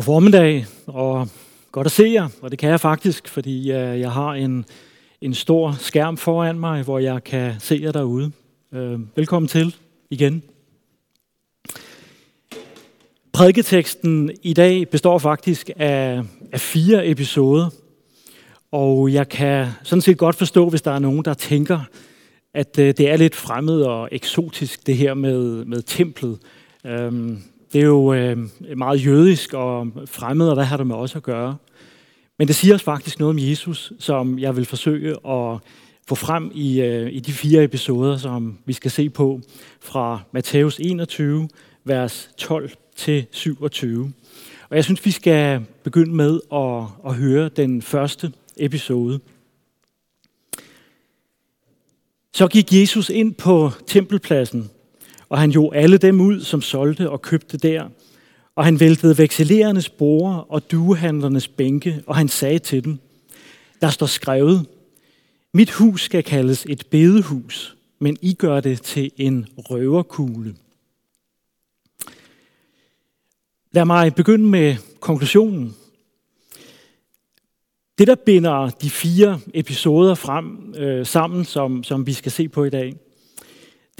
God formiddag, og godt at se jer, og det kan jeg faktisk, fordi øh, jeg har en, en stor skærm foran mig, hvor jeg kan se jer derude. Øh, velkommen til igen. Prædiketeksten i dag består faktisk af, af fire episoder, og jeg kan sådan set godt forstå, hvis der er nogen, der tænker, at øh, det er lidt fremmed og eksotisk, det her med, med templet. Øhm, det er jo øh, meget jødisk og fremmed, og hvad har det med os at gøre? Men det siger os faktisk noget om Jesus, som jeg vil forsøge at få frem i, øh, i de fire episoder, som vi skal se på fra Matthæus 21, vers 12 til 27. Og jeg synes, vi skal begynde med at, at høre den første episode. Så gik Jesus ind på tempelpladsen og han jo alle dem ud, som solgte og købte der. Og han væltede vekselerernes borde og duehandlernes bænke, og han sagde til dem, der står skrevet, mit hus skal kaldes et bedehus, men I gør det til en røverkugle. Lad mig begynde med konklusionen. Det, der binder de fire episoder frem øh, sammen, som, som vi skal se på i dag,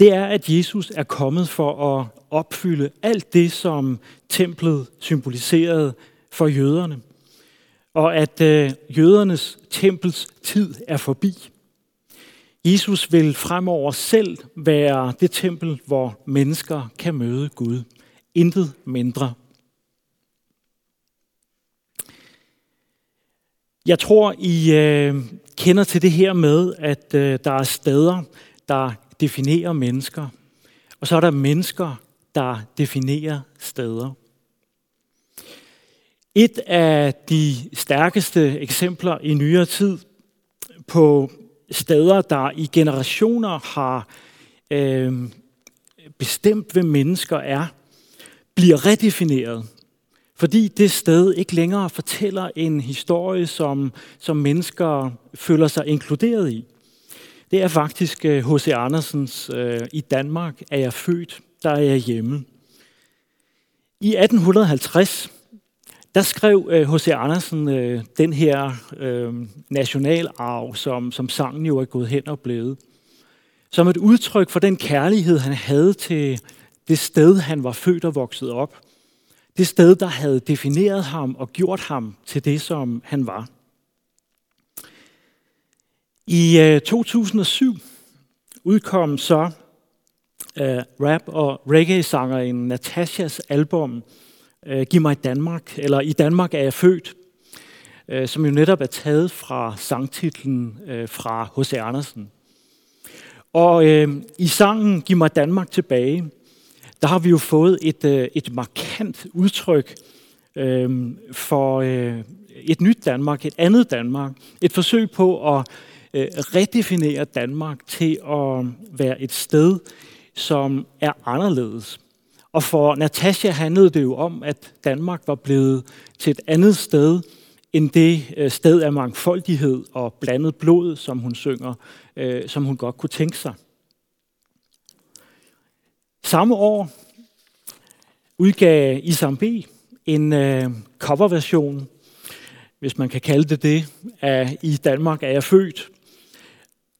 det er, at Jesus er kommet for at opfylde alt det, som templet symboliserede for jøderne. Og at øh, jødernes tempels tid er forbi. Jesus vil fremover selv være det tempel, hvor mennesker kan møde Gud. Intet mindre. Jeg tror, I øh, kender til det her med, at øh, der er steder, der definerer mennesker, og så er der mennesker, der definerer steder. Et af de stærkeste eksempler i nyere tid på steder, der i generationer har øh, bestemt, hvem mennesker er, bliver redefineret. Fordi det sted ikke længere fortæller en historie, som, som mennesker føler sig inkluderet i det er faktisk øh, H.C. Andersens øh, I Danmark er jeg født, der er jeg hjemme. I 1850, der skrev øh, H.C. Andersen den her nationalarv, som, som sangen jo er gået hen og blevet. Som et udtryk for den kærlighed, han havde til det sted, han var født og vokset op. Det sted, der havde defineret ham og gjort ham til det, som han var. I øh, 2007 udkom så uh, rap- og reggae-sangeren Natashas album uh, Giv mig Danmark, eller I Danmark er jeg født, uh, som jo netop er taget fra sangtitlen uh, fra H.C. Andersen. Og uh, i sangen Giv mig Danmark tilbage, der har vi jo fået et, uh, et markant udtryk uh, for uh, et nyt Danmark, et andet Danmark. Et forsøg på at øh, redefinere Danmark til at være et sted, som er anderledes. Og for Natasha handlede det jo om, at Danmark var blevet til et andet sted, end det øh, sted af mangfoldighed og blandet blod, som hun synger, øh, som hun godt kunne tænke sig. Samme år udgav Isam B. en øh, coverversion, hvis man kan kalde det det, af I Danmark er jeg født,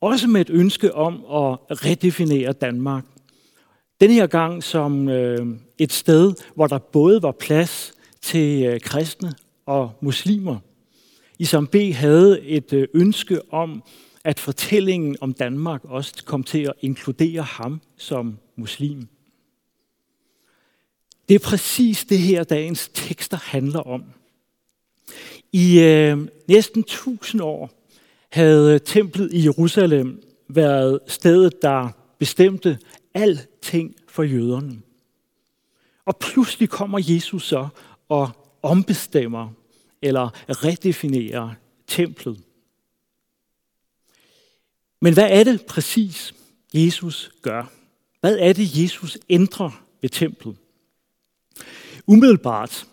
også med et ønske om at redefinere Danmark. Denne her gang som øh, et sted, hvor der både var plads til øh, kristne og muslimer. Isam B. havde et øh, ønske om, at fortællingen om Danmark også kom til at inkludere ham som muslim. Det er præcis det her, dagens tekster handler om. I øh, næsten tusind år havde templet i Jerusalem været stedet, der bestemte alting for jøderne. Og pludselig kommer Jesus så og ombestemmer eller redefinerer templet. Men hvad er det præcis, Jesus gør? Hvad er det, Jesus ændrer ved templet? Umiddelbart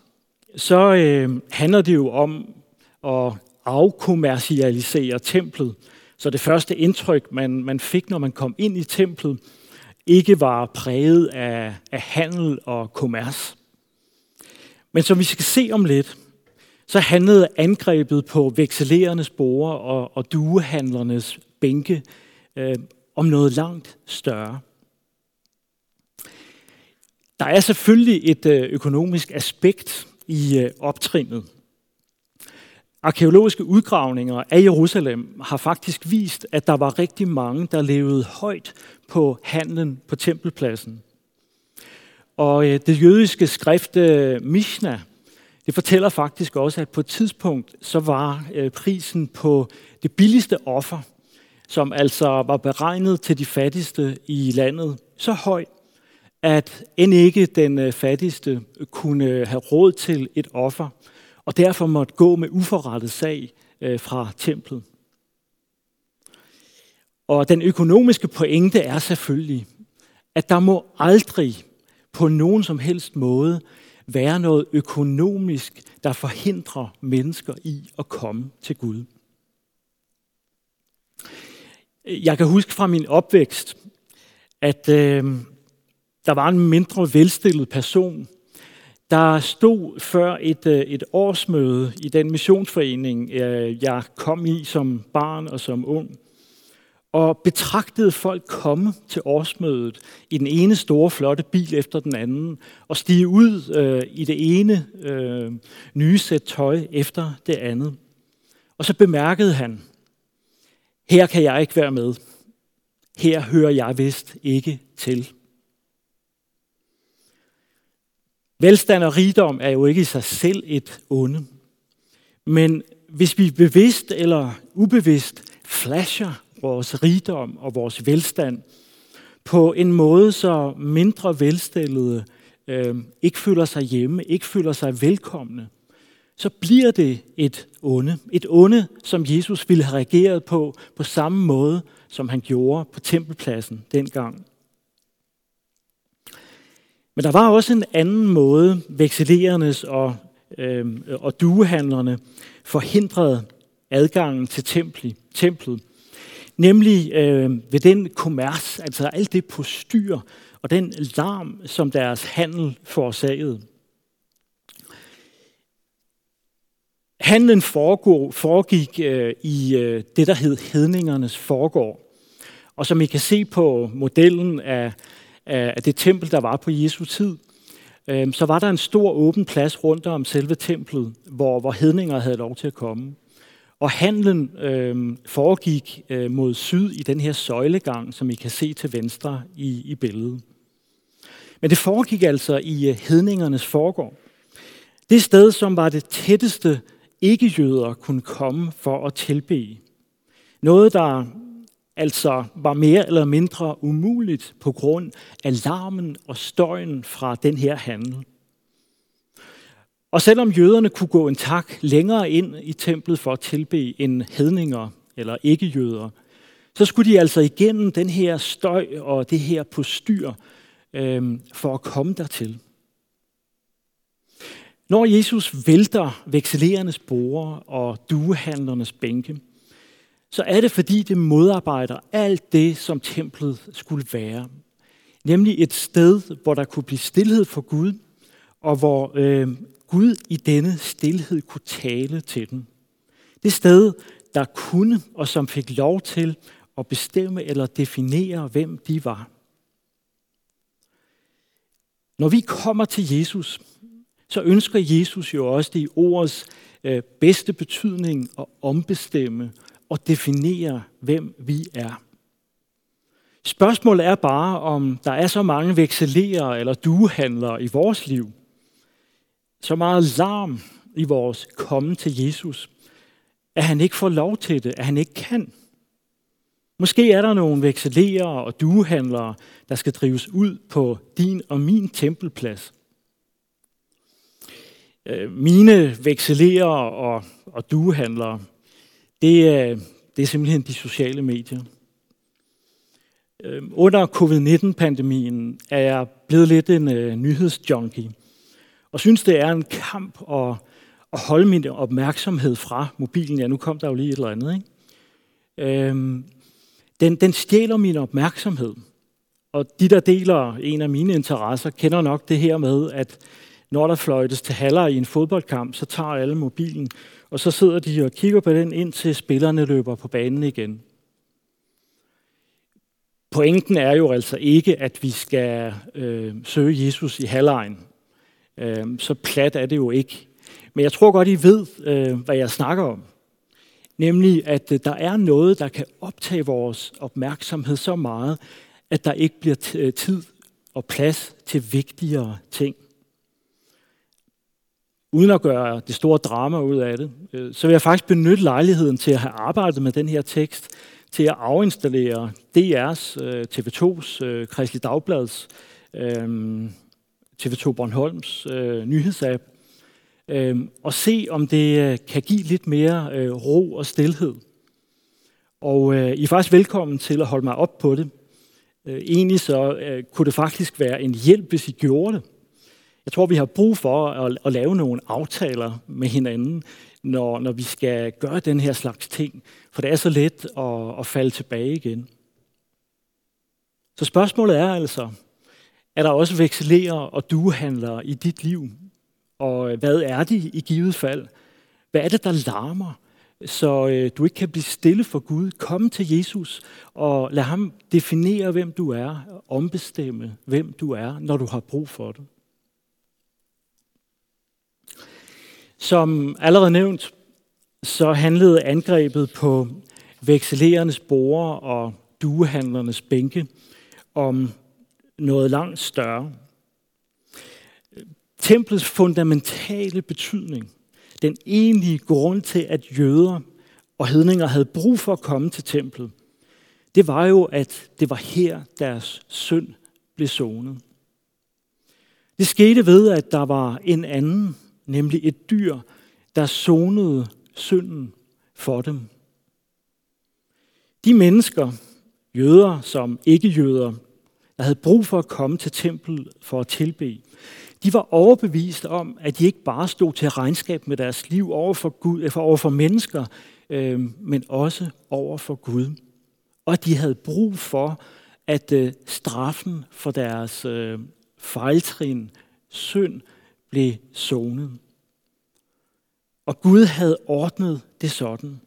så øh, handler det jo om at afkommercialisere templet. Så det første indtryk, man, man fik, når man kom ind i templet, ikke var præget af, af handel og kommers. Men som vi skal se om lidt, så handlede angrebet på vekselerernes borer og, og duehandlernes bænke øh, om noget langt større. Der er selvfølgelig et øh, økonomisk aspekt i øh, optrinnet. Arkeologiske udgravninger af Jerusalem har faktisk vist, at der var rigtig mange, der levede højt på handlen på tempelpladsen. Og øh, det jødiske skrift øh, Mishnah, det fortæller faktisk også, at på et tidspunkt så var øh, prisen på det billigste offer, som altså var beregnet til de fattigste i landet, så høj, at end ikke den fattigste kunne have råd til et offer, og derfor måtte gå med uforrettet sag øh, fra templet. Og den økonomiske pointe er selvfølgelig, at der må aldrig på nogen som helst måde være noget økonomisk, der forhindrer mennesker i at komme til Gud. Jeg kan huske fra min opvækst, at øh, der var en mindre velstillet person, der stod før et, øh, et årsmøde i den missionsforening, øh, jeg kom i som barn og som ung, og betragtede folk komme til årsmødet i den ene store, flotte bil efter den anden, og stige ud øh, i det ene øh, nye sæt tøj efter det andet. Og så bemærkede han, her kan jeg ikke være med. Her hører jeg vist ikke til. Velstand og rigdom er jo ikke i sig selv et onde. Men hvis vi bevidst eller ubevidst flasher vores rigdom og vores velstand på en måde, så mindre velstillede øh, ikke føler sig hjemme, ikke føler sig velkomne, så bliver det et onde. Et onde, som Jesus ville have reageret på på samme måde, som han gjorde på tempelpladsen dengang. Men der var også en anden måde, vekselerernes og, øh, og duehandlerne forhindrede adgangen til templet, templet. Nemlig øh, ved den kommers, altså alt det postyr og den larm, som deres handel forårsagede. Handlen foregik øh, i øh, det, der hed hedningernes forgård. Og som I kan se på modellen af, af det tempel, der var på Jesu tid, øhm, så var der en stor åben plads rundt om selve templet, hvor, hvor hedninger havde lov til at komme. Og handlen øh, foregik øh, mod syd i den her søjlegang, som I kan se til venstre i, i billedet. Men det foregik altså i øh, hedningernes forgård. Det sted, som var det tætteste ikke-jøder kunne komme for at tilbe. Noget, der altså var mere eller mindre umuligt på grund af larmen og støjen fra den her handel. Og selvom jøderne kunne gå en tak længere ind i templet for at tilbe end hedninger eller ikke-jøder, så skulle de altså igennem den her støj og det her postyr øh, for at komme dertil. Når Jesus vælter vekselerernes borer og duehandlernes bænke, så er det fordi det modarbejder alt det, som templet skulle være. Nemlig et sted, hvor der kunne blive stillhed for Gud, og hvor øh, Gud i denne stillhed kunne tale til dem. Det sted, der kunne og som fik lov til at bestemme eller definere, hvem de var. Når vi kommer til Jesus, så ønsker Jesus jo også det i ordets øh, bedste betydning at ombestemme og definere, hvem vi er. Spørgsmålet er bare, om der er så mange vekselere eller duehandlere i vores liv, så meget larm i vores komme til Jesus, at han ikke får lov til det, at han ikke kan. Måske er der nogle vekselere og duehandlere, der skal drives ud på din og min tempelplads. Øh, mine vekselere og, og duehandlere, det er, det er simpelthen de sociale medier. Øh, under covid-19-pandemien er jeg blevet lidt en uh, nyhedsjunkie, og synes, det er en kamp at, at holde min opmærksomhed fra mobilen. Ja, nu kom der jo lige et eller andet. Ikke? Øhm, den, den stjæler min opmærksomhed. Og de, der deler en af mine interesser, kender nok det her med, at når der fløjtes til haller i en fodboldkamp, så tager alle mobilen, og så sidder de og kigger på den, indtil spillerne løber på banen igen. Pointen er jo altså ikke, at vi skal øh, søge Jesus i halvlejen. Øh, så plat er det jo ikke. Men jeg tror godt, I ved, øh, hvad jeg snakker om. Nemlig, at øh, der er noget, der kan optage vores opmærksomhed så meget, at der ikke bliver tid og plads til vigtigere ting. Uden at gøre det store drama ud af det, øh, så vil jeg faktisk benytte lejligheden til at have arbejdet med den her tekst, til at afinstallere DR's, øh, TV2's, øh, Kristelig Dagblads, TV2 Bornholms nyhedsapp, og se, om det kan give lidt mere ro og stillhed. Og I er faktisk velkommen til at holde mig op på det. Egentlig så kunne det faktisk være en hjælp, hvis I gjorde det. Jeg tror, vi har brug for at, at lave nogle aftaler med hinanden, når, når vi skal gøre den her slags ting. For det er så let at, at falde tilbage igen. Så spørgsmålet er altså, er der også vekselerer og duehandlere i dit liv? Og øh, hvad er de i givet fald? Hvad er det, der larmer? så øh, du ikke kan blive stille for Gud. Kom til Jesus og lad ham definere, hvem du er, ombestemme, hvem du er, når du har brug for det. Som allerede nævnt, så handlede angrebet på vekselerernes borer og duehandlernes bænke om noget langt større. Templets fundamentale betydning den egentlige grund til, at jøder og hedninger havde brug for at komme til templet, det var jo, at det var her, deres synd blev sonet. Det skete ved, at der var en anden, nemlig et dyr, der sonede synden for dem. De mennesker, jøder som ikke-jøder, der havde brug for at komme til templet for at tilbe, de var overbevist om, at de ikke bare stod til regnskab med deres liv over for, Gud, øh, over for mennesker, øh, men også over for Gud. Og de havde brug for, at øh, straffen for deres øh, fejltrin, synd, blev sonet. Og Gud havde ordnet det sådan,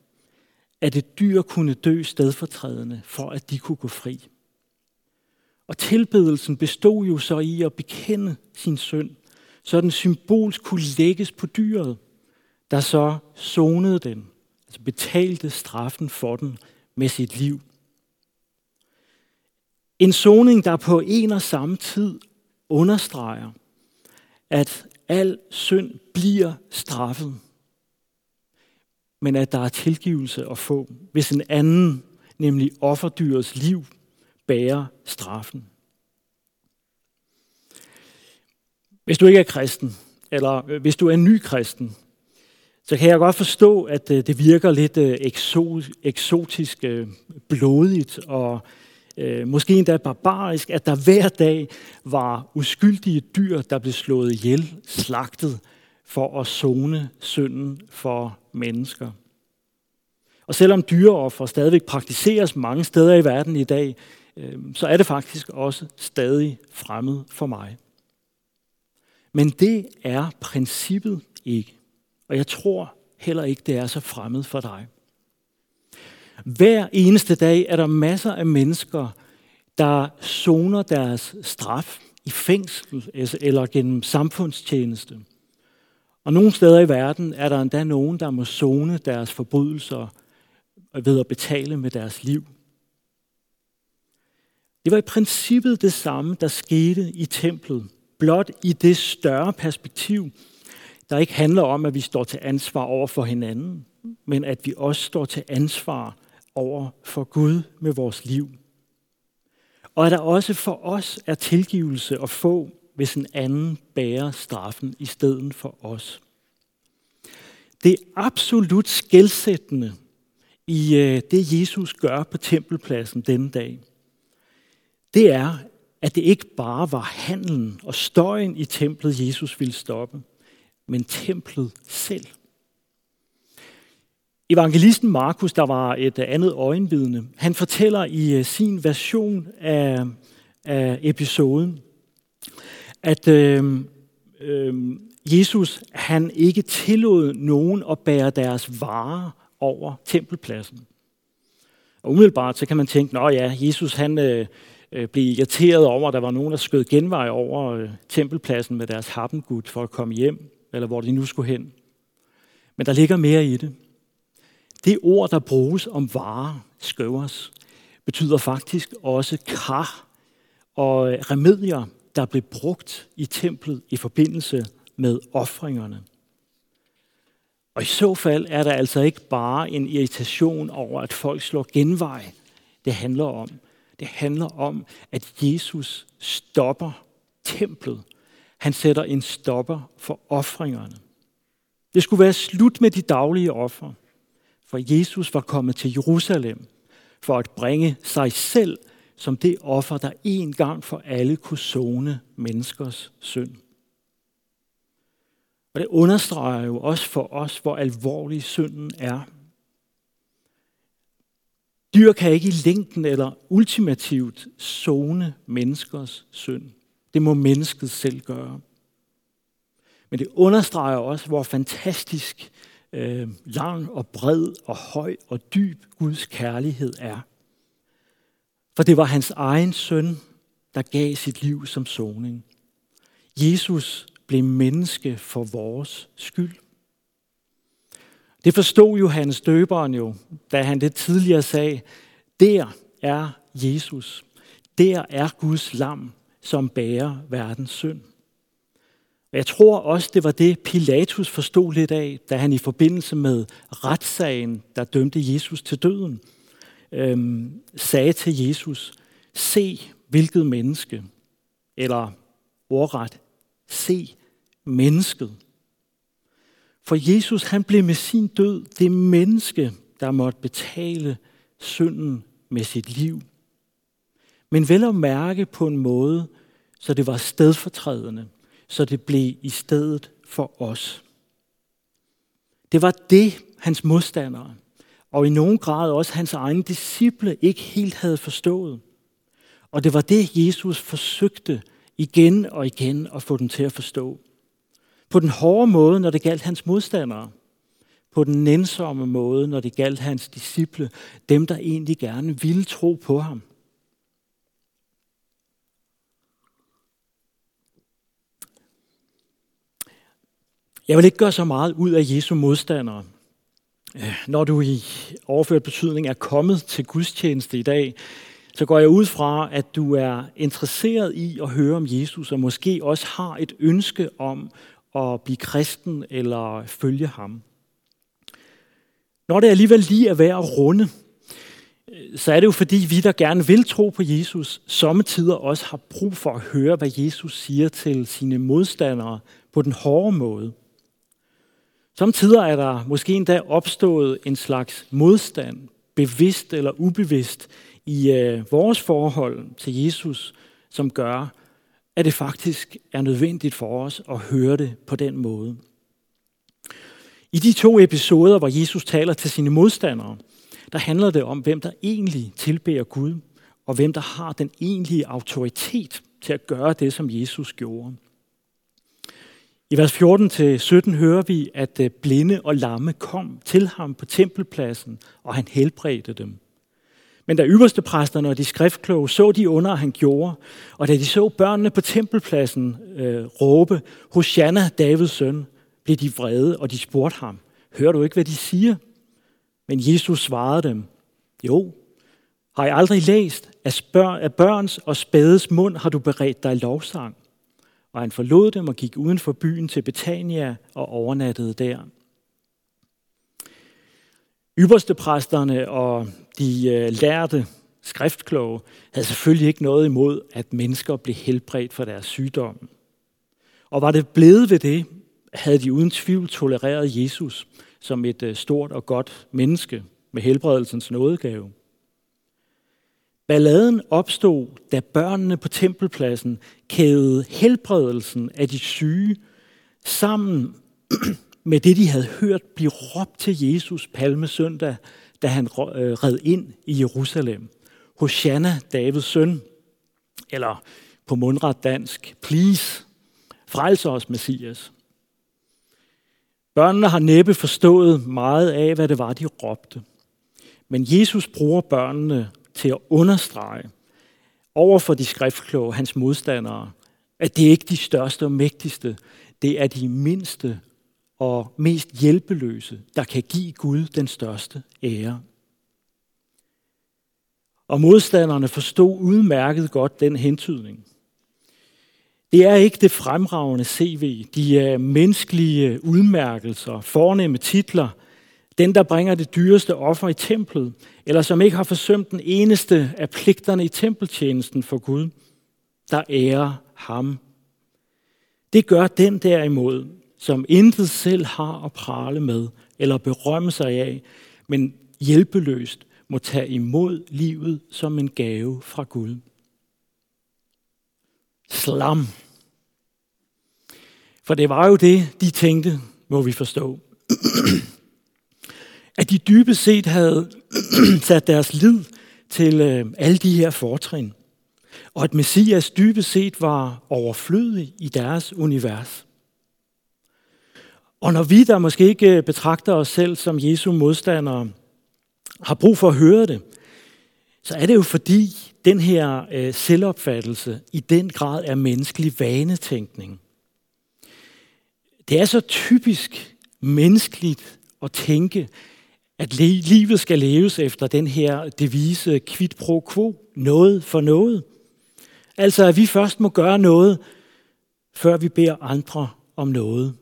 at et dyr kunne dø stedfortrædende, for at de kunne gå fri. Og tilbedelsen bestod jo så i at bekende sin synd, så den symbolsk kunne lægges på dyret, der så sonede den, altså betalte straffen for den med sit liv. En soning, der på en og samme tid understreger, at al synd bliver straffet, men at der er tilgivelse at få, hvis en anden, nemlig offerdyrets liv, bærer straffen. Hvis du ikke er kristen, eller øh, hvis du er en ny kristen, så kan jeg godt forstå, at øh, det virker lidt øh, eksotisk, blodigt og Øh, måske endda barbarisk, at der hver dag var uskyldige dyr, der blev slået ihjel, slagtet for at zone synden for mennesker. Og selvom dyreoffer stadigvæk praktiseres mange steder i verden i dag, øh, så er det faktisk også stadig fremmed for mig. Men det er princippet ikke. Og jeg tror heller ikke, det er så fremmed for dig. Hver eneste dag er der masser af mennesker, der zoner deres straf i fængsel eller gennem samfundstjeneste. Og nogle steder i verden er der endda nogen, der må zone deres forbrydelser ved at betale med deres liv. Det var i princippet det samme, der skete i templet, blot i det større perspektiv, der ikke handler om, at vi står til ansvar over for hinanden, men at vi også står til ansvar over for Gud med vores liv. Og at der også for os er tilgivelse at få, hvis en anden bærer straffen i stedet for os. Det er absolut skældsættende i øh, det, Jesus gør på tempelpladsen denne dag – det er, at det ikke bare var handlen og støjen i templet, Jesus ville stoppe, men templet selv. Evangelisten Markus, der var et andet øjenvidne, han fortæller i øh, sin version af, af episoden, at øh, øh, Jesus han ikke tillod nogen at bære deres varer over tempelpladsen. Og umiddelbart så kan man tænke, at ja, Jesus han øh, øh, blev irriteret over, at der var nogen, der skød genvej over øh, tempelpladsen med deres happengud for at komme hjem, eller hvor de nu skulle hen. Men der ligger mere i det. Det ord, der bruges om varer, skøvers, betyder faktisk også kar og remedier, der blev brugt i templet i forbindelse med offringerne. Og i så fald er der altså ikke bare en irritation over, at folk slår genvej. Det handler om. Det handler om, at Jesus stopper templet. Han sætter en stopper for offringerne. Det skulle være slut med de daglige offer, for Jesus var kommet til Jerusalem for at bringe sig selv som det offer, der en gang for alle kunne zone menneskers synd. Og det understreger jo også for os, hvor alvorlig synden er. Dyr kan ikke i længden eller ultimativt zone menneskers synd. Det må mennesket selv gøre. Men det understreger også, hvor fantastisk øh, lang og bred og høj og dyb Guds kærlighed er. For det var hans egen søn, der gav sit liv som soning. Jesus blev menneske for vores skyld. Det forstod Johannes døberen jo, da han det tidligere sagde, der er Jesus. Der er Guds lam, som bærer verdens synd. Og jeg tror også, det var det, Pilatus forstod lidt af, da han i forbindelse med retssagen, der dømte Jesus til døden, øhm, sagde til Jesus, se hvilket menneske, eller ordret, se mennesket. For Jesus han blev med sin død det menneske, der måtte betale synden med sit liv. Men vel at mærke på en måde, så det var stedfortrædende, så det blev i stedet for os. Det var det, hans modstandere, og i nogen grad også hans egne disciple, ikke helt havde forstået. Og det var det, Jesus forsøgte igen og igen at få dem til at forstå. På den hårde måde, når det galt hans modstandere. På den nænsomme måde, når det galt hans disciple, dem der egentlig gerne ville tro på ham. Jeg vil ikke gøre så meget ud af Jesu modstandere. Øh, når du i overført betydning er kommet til gudstjeneste i dag, så går jeg ud fra, at du er interesseret i at høre om Jesus, og måske også har et ønske om at blive kristen eller følge ham. Når det alligevel lige er værd at runde, øh, så er det jo fordi vi, der gerne vil tro på Jesus, sommetider også har brug for at høre, hvad Jesus siger til sine modstandere på den hårde måde. Samtidig er der måske endda opstået en slags modstand, bevidst eller ubevidst, i øh, vores forhold til Jesus, som gør, at det faktisk er nødvendigt for os at høre det på den måde. I de to episoder, hvor Jesus taler til sine modstandere, der handler det om, hvem der egentlig tilbeder Gud, og hvem der har den egentlige autoritet til at gøre det, som Jesus gjorde. I vers 14-17 hører vi, at øh, blinde og lamme kom til ham på tempelpladsen, og han helbredte dem. Men da ypperste præsterne og de skriftkloge så de under, han gjorde, og da de så børnene på tempelpladsen øh, råbe, Hosanna, Davids søn, blev de vrede, og de spurgte ham, hører du ikke, hvad de siger? Men Jesus svarede dem, jo, har jeg aldrig læst, at, spørg, at børns og spædes mund har du beredt dig lovsang? Og han forlod dem og gik uden for byen til Betania og overnattede der. Ypperste præsterne og de øh, lærte skriftkloge havde selvfølgelig ikke noget imod, at mennesker blev helbredt for deres sygdom. Og var det blevet ved det, havde de uden tvivl tolereret Jesus som et øh, stort og godt menneske med helbredelsens nådegave. Balladen opstod, da børnene på tempelpladsen kædede helbredelsen af de syge sammen med det, de havde hørt blive råbt til Jesus palmesøndag, da han øh, red ind i Jerusalem. Hosanna, Davids søn, eller på mundret dansk, please, Frels os, Messias. Børnene har næppe forstået meget af, hvad det var, de råbte. Men Jesus bruger børnene til at understrege over for de skriftkloge, hans modstandere, at det ikke er de største og mægtigste, det er de mindste og mest hjælpeløse, der kan give Gud den største ære. Og modstanderne forstod udmærket godt den hentydning. Det er ikke det fremragende CV, de menneskelige udmærkelser, fornemme titler, den, der bringer det dyreste offer i templet, eller som ikke har forsømt den eneste af pligterne i tempeltjenesten for Gud, der ærer ham. Det gør den derimod, som intet selv har at prale med eller berømme sig af, men hjælpeløst må tage imod livet som en gave fra Gud. Slam. For det var jo det, de tænkte, må vi forstå. At de dybest set havde sat deres lid til øh, alle de her fortrin. Og at Messias dybest set var overflødig i deres univers. Og når vi, der måske ikke øh, betragter os selv som Jesu modstandere, har brug for at høre det, så er det jo fordi den her øh, selvopfattelse i den grad er menneskelig vanetænkning. Det er så typisk menneskeligt at tænke, at livet skal leves efter den her devise quid pro quo, noget for noget. Altså at vi først må gøre noget, før vi beder andre om noget.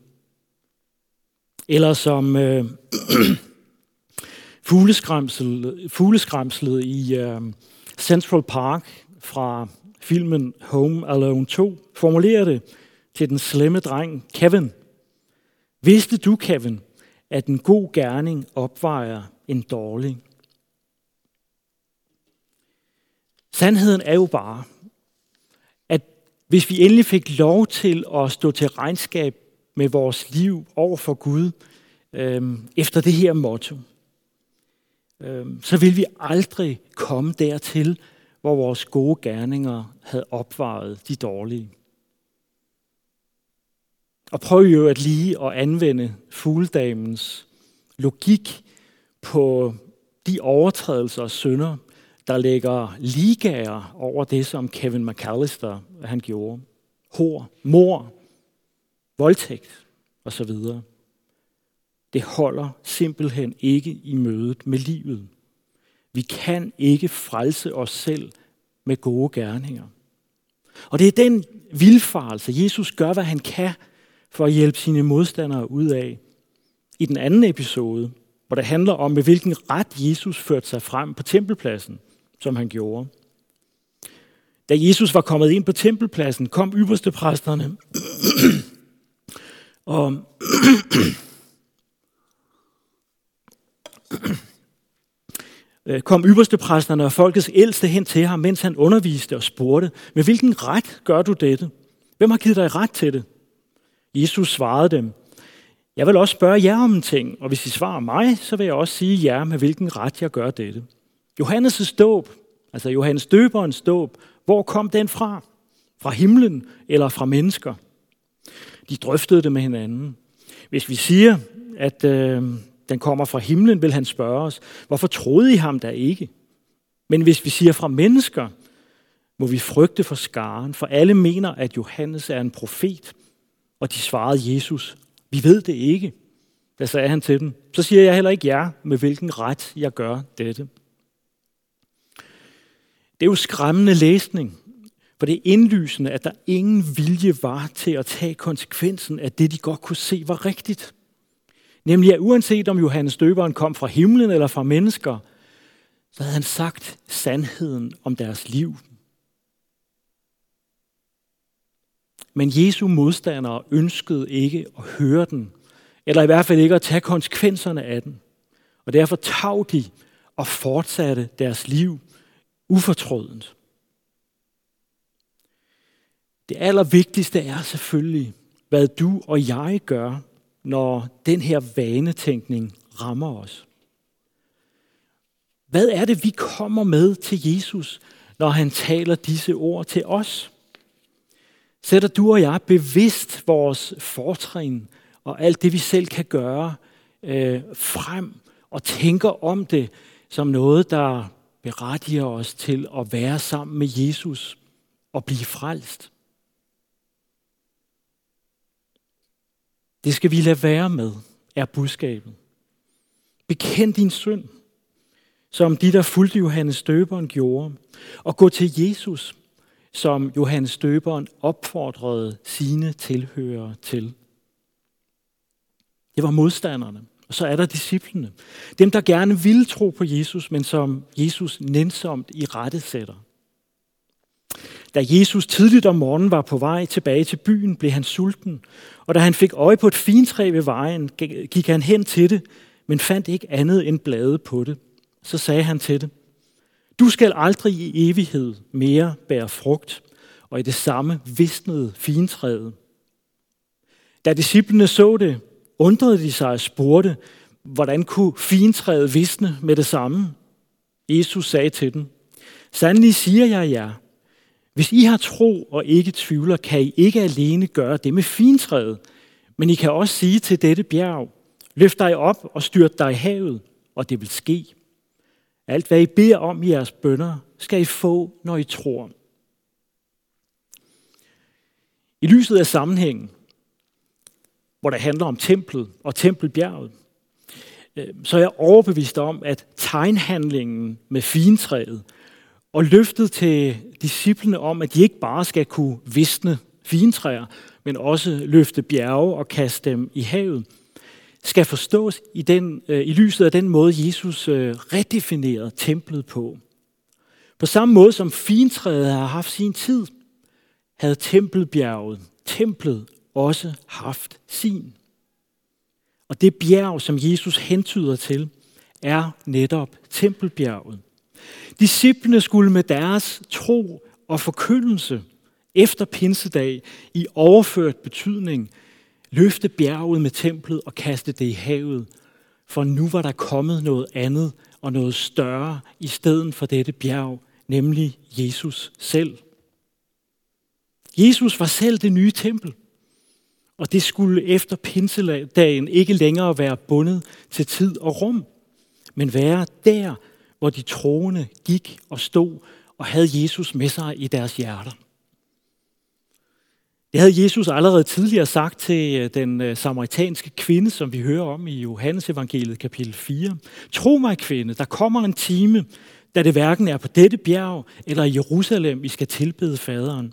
Eller som øh, fugleskræmslet, fugleskræmslet i øh, Central Park fra filmen Home Alone 2 formulerer det til den slemme dreng Kevin. Vidste du, Kevin, at en god gerning opvejer en dårlig? Sandheden er jo bare, at hvis vi endelig fik lov til at stå til regnskab med vores liv over for Gud øh, efter det her motto, øh, så vil vi aldrig komme dertil, hvor vores gode gerninger havde opvejet de dårlige. Og prøv jo at lige at anvende fugledamens logik på de overtrædelser og synder, der lægger ligager over det, som Kevin McAllister han gjorde. Hår, mor, voldtægt osv. Det holder simpelthen ikke i mødet med livet. Vi kan ikke frelse os selv med gode gerninger. Og det er den vildfarelse, Jesus gør, hvad han kan for at hjælpe sine modstandere ud af. I den anden episode, hvor det handler om, med hvilken ret Jesus førte sig frem på tempelpladsen, som han gjorde. Da Jesus var kommet ind på tempelpladsen, kom ypperste præsterne og kom ypperste præsterne og folkets ældste hen til ham, mens han underviste og spurgte, med hvilken ret gør du dette? Hvem har givet dig ret til det? Jesus svarede dem, jeg vil også spørge jer om en ting, og hvis I svarer mig, så vil jeg også sige jer, med hvilken ret jeg gør dette. Johannes' dåb, altså Johannes døberens dåb, hvor kom den fra? Fra himlen eller fra mennesker? De drøftede det med hinanden. Hvis vi siger, at øh, den kommer fra himlen, vil han spørge os, hvorfor troede I ham da ikke? Men hvis vi siger fra mennesker, må vi frygte for skaren, for alle mener, at Johannes er en profet. Og de svarede Jesus, vi ved det ikke. Da sagde han til dem, så siger jeg heller ikke jer, med hvilken ret jeg gør dette. Det er jo skræmmende læsning, for det er indlysende, at der ingen vilje var til at tage konsekvensen af det, de godt kunne se var rigtigt. Nemlig at uanset om Johannes døberen kom fra himlen eller fra mennesker, så havde han sagt sandheden om deres liv. Men Jesu modstandere ønskede ikke at høre den, eller i hvert fald ikke at tage konsekvenserne af den. Og derfor tag de og fortsatte deres liv ufortrødent. Det allervigtigste er selvfølgelig, hvad du og jeg gør, når den her vanetænkning rammer os. Hvad er det, vi kommer med til Jesus, når han taler disse ord til os? Sætter du og jeg bevidst vores fortrin og alt det, vi selv kan gøre, øh, frem og tænker om det som noget, der berettiger os til at være sammen med Jesus og blive frelst. Det skal vi lade være med, er budskabet. Bekend din synd, som de, der fulgte Johannes Døberen, gjorde, og gå til Jesus, som Johannes Døberen opfordrede sine tilhørere til. Det var modstanderne. Og så er der disciplene. Dem, der gerne vil tro på Jesus, men som Jesus nænsomt i rette sætter. Da Jesus tidligt om morgenen var på vej tilbage til byen, blev han sulten. Og da han fik øje på et fintræ ved vejen, gik han hen til det, men fandt ikke andet end blade på det. Så sagde han til det, du skal aldrig i evighed mere bære frugt. Og i det samme visnede fintræet. Da disciplene så det, undrede de sig og spurgte, hvordan kunne fintræet visne med det samme? Jesus sagde til dem, Sandelig siger jeg jer, hvis I har tro og ikke tvivler, kan I ikke alene gøre det med fintræet, men I kan også sige til dette bjerg, løft dig op og styrt dig i havet, og det vil ske. Alt hvad I beder om i jeres bønder, skal I få, når I tror. I lyset af sammenhængen, hvor det handler om templet og tempelbjerget, øh, så er jeg overbevist om, at tegnhandlingen med fintræet og løftet til disciplene om, at de ikke bare skal kunne visne fintræer, men også løfte bjerge og kaste dem i havet, skal forstås i, den, øh, i lyset af den måde, Jesus øh, redefinerede templet på. På samme måde som fintræet har haft sin tid, havde tempelbjerget, templet, også haft sin. Og det bjerg, som Jesus hentyder til, er netop tempelbjerget. Disciplene skulle med deres tro og forkyndelse efter pinsedag i overført betydning løfte bjerget med templet og kaste det i havet, for nu var der kommet noget andet og noget større i stedet for dette bjerg, nemlig Jesus selv. Jesus var selv det nye tempel, og det skulle efter pinsedagen ikke længere være bundet til tid og rum, men være der, hvor de troende gik og stod og havde Jesus med sig i deres hjerter. Det havde Jesus allerede tidligere sagt til øh, den øh, samaritanske kvinde, som vi hører om i Johannes evangeliet kapitel 4. Tro mig, kvinde, der kommer en time, da det hverken er på dette bjerg eller i Jerusalem, vi skal tilbede faderen.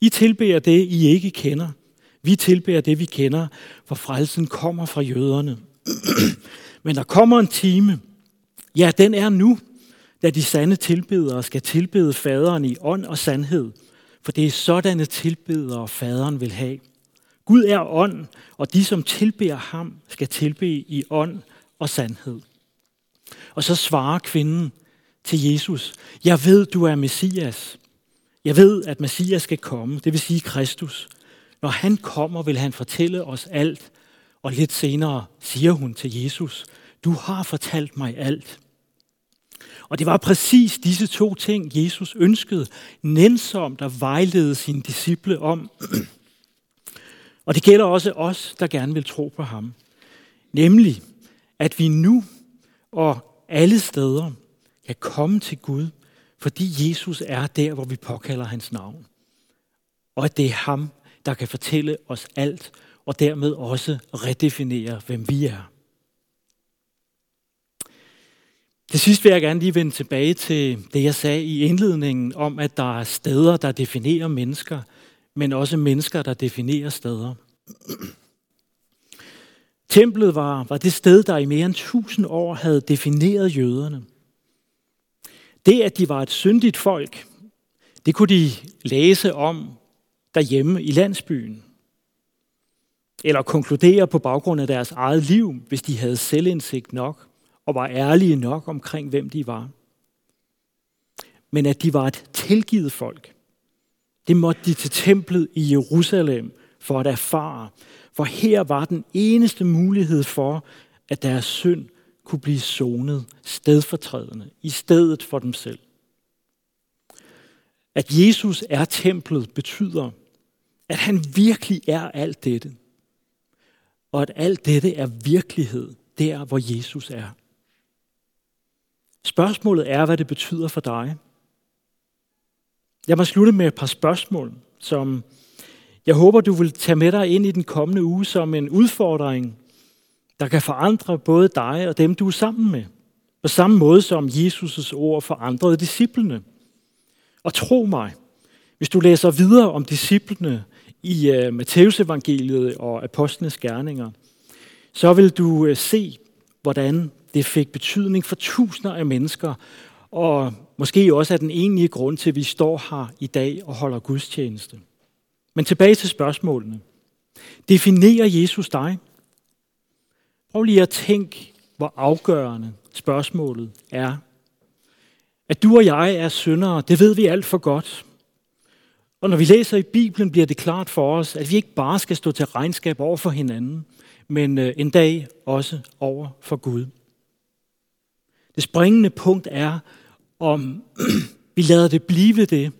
I tilbeder det, I ikke kender. Vi tilbeder det, vi kender, for frelsen kommer fra jøderne. Men der kommer en time, ja, den er nu, da de sande tilbedere skal tilbede faderen i ånd og sandhed – for det er sådanne tilbedere, faderen vil have. Gud er ånd, og de, som tilbeder ham, skal tilbede i ånd og sandhed. Og så svarer kvinden til Jesus, jeg ved, du er Messias. Jeg ved, at Messias skal komme, det vil sige Kristus. Når han kommer, vil han fortælle os alt. Og lidt senere siger hun til Jesus, du har fortalt mig alt. Og det var præcis disse to ting, Jesus ønskede nænsomt at vejlede sine disciple om. Og det gælder også os, der gerne vil tro på ham. Nemlig, at vi nu og alle steder kan komme til Gud, fordi Jesus er der, hvor vi påkalder hans navn. Og at det er ham, der kan fortælle os alt, og dermed også redefinere, hvem vi er. Til sidst vil jeg gerne lige vende tilbage til det, jeg sagde i indledningen om, at der er steder, der definerer mennesker, men også mennesker, der definerer steder. Templet var, var det sted, der i mere end tusind år havde defineret jøderne. Det, at de var et syndigt folk, det kunne de læse om derhjemme i landsbyen. Eller konkludere på baggrund af deres eget liv, hvis de havde selvindsigt nok og var ærlige nok omkring, hvem de var. Men at de var et tilgivet folk, det måtte de til templet i Jerusalem for at erfare. For her var den eneste mulighed for, at deres synd kunne blive sonet stedfortrædende i stedet for dem selv. At Jesus er templet betyder, at han virkelig er alt dette. Og at alt dette er virkelighed, der hvor Jesus er. Spørgsmålet er, hvad det betyder for dig. Jeg må slutte med et par spørgsmål, som jeg håber, du vil tage med dig ind i den kommende uge som en udfordring, der kan forandre både dig og dem, du er sammen med. På samme måde som Jesus' ord forandrede disciplene. Og tro mig, hvis du læser videre om disciplene i uh, Matteus evangeliet og apostlenes gerninger, så vil du uh, se, hvordan det fik betydning for tusinder af mennesker, og måske også er den egentlige grund til, at vi står her i dag og holder gudstjeneste. Men tilbage til spørgsmålene. Definerer Jesus dig? Prøv lige at tænke, hvor afgørende spørgsmålet er. At du og jeg er syndere, det ved vi alt for godt. Og når vi læser i Bibelen, bliver det klart for os, at vi ikke bare skal stå til regnskab over for hinanden, men øh, en dag også over for Gud. Det springende punkt er, om vi lader det blive det,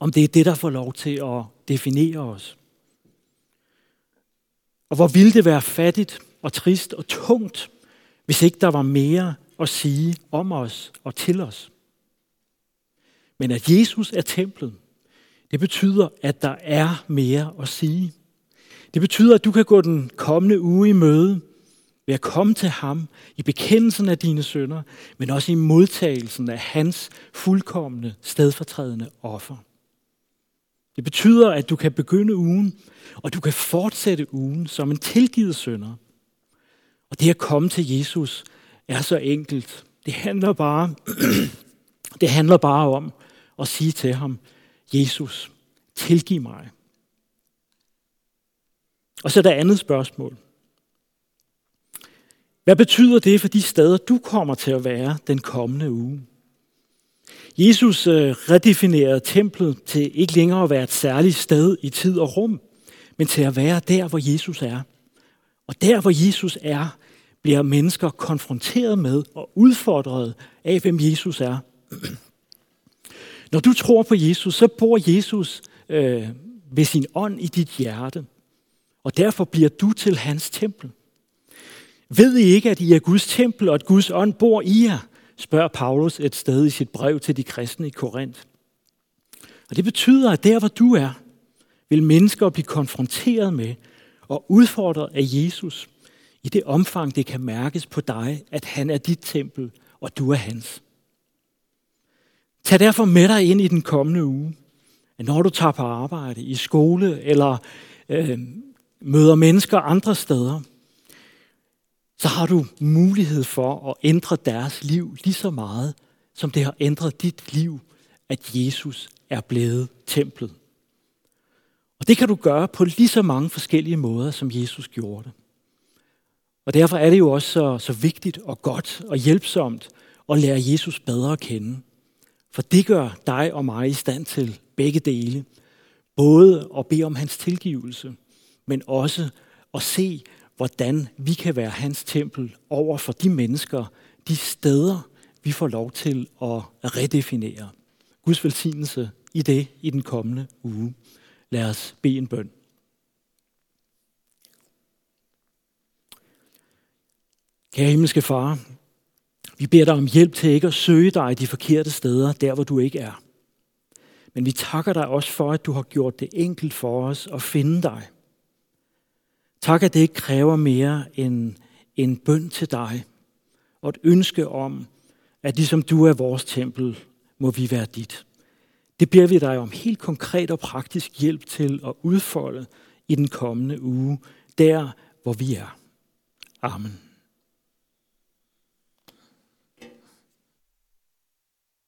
om det er det, der får lov til at definere os. Og hvor ville det være fattigt og trist og tungt, hvis ikke der var mere at sige om os og til os. Men at Jesus er templet, det betyder, at der er mere at sige. Det betyder, at du kan gå den kommende uge i møde ved at komme til ham i bekendelsen af dine sønder, men også i modtagelsen af hans fuldkommende stedfortrædende offer. Det betyder, at du kan begynde ugen, og du kan fortsætte ugen som en tilgivet sønder. Og det at komme til Jesus er så enkelt. Det handler bare, det handler bare om at sige til ham, Jesus, tilgiv mig. Og så er der andet spørgsmål. Hvad betyder det for de steder, du kommer til at være den kommende uge? Jesus øh, redefinerede templet til ikke længere at være et særligt sted i tid og rum, men til at være der, hvor Jesus er. Og der, hvor Jesus er, bliver mennesker konfronteret med og udfordret af, hvem Jesus er. Når du tror på Jesus, så bor Jesus øh, ved sin ånd i dit hjerte. Og derfor bliver du til hans tempel. Ved I ikke, at I er Guds tempel, og at Guds ånd bor i jer? spørger Paulus et sted i sit brev til de kristne i Korinth. Og det betyder, at der hvor du er, vil mennesker blive konfronteret med og udfordret af Jesus i det omfang, det kan mærkes på dig, at han er dit tempel, og du er hans. Tag derfor med dig ind i den kommende uge, at når du tager på arbejde, i skole eller øh, møder mennesker andre steder, så har du mulighed for at ændre deres liv lige så meget, som det har ændret dit liv, at Jesus er blevet templet. Og det kan du gøre på lige så mange forskellige måder, som Jesus gjorde det. Og derfor er det jo også så, så vigtigt og godt og hjælpsomt at lære Jesus bedre at kende. For det gør dig og mig i stand til begge dele. Både at bede om hans tilgivelse, men også at se, hvordan vi kan være hans tempel over for de mennesker, de steder, vi får lov til at redefinere. Guds velsignelse i det i den kommende uge. Lad os bede en bøn. Kære himmelske far, vi beder dig om hjælp til ikke at søge dig de forkerte steder, der hvor du ikke er. Men vi takker dig også for, at du har gjort det enkelt for os at finde dig. Tak, at det ikke kræver mere end en bøn til dig, og et ønske om, at ligesom du er vores tempel, må vi være dit. Det beder vi dig om helt konkret og praktisk hjælp til at udfolde i den kommende uge, der hvor vi er. Amen.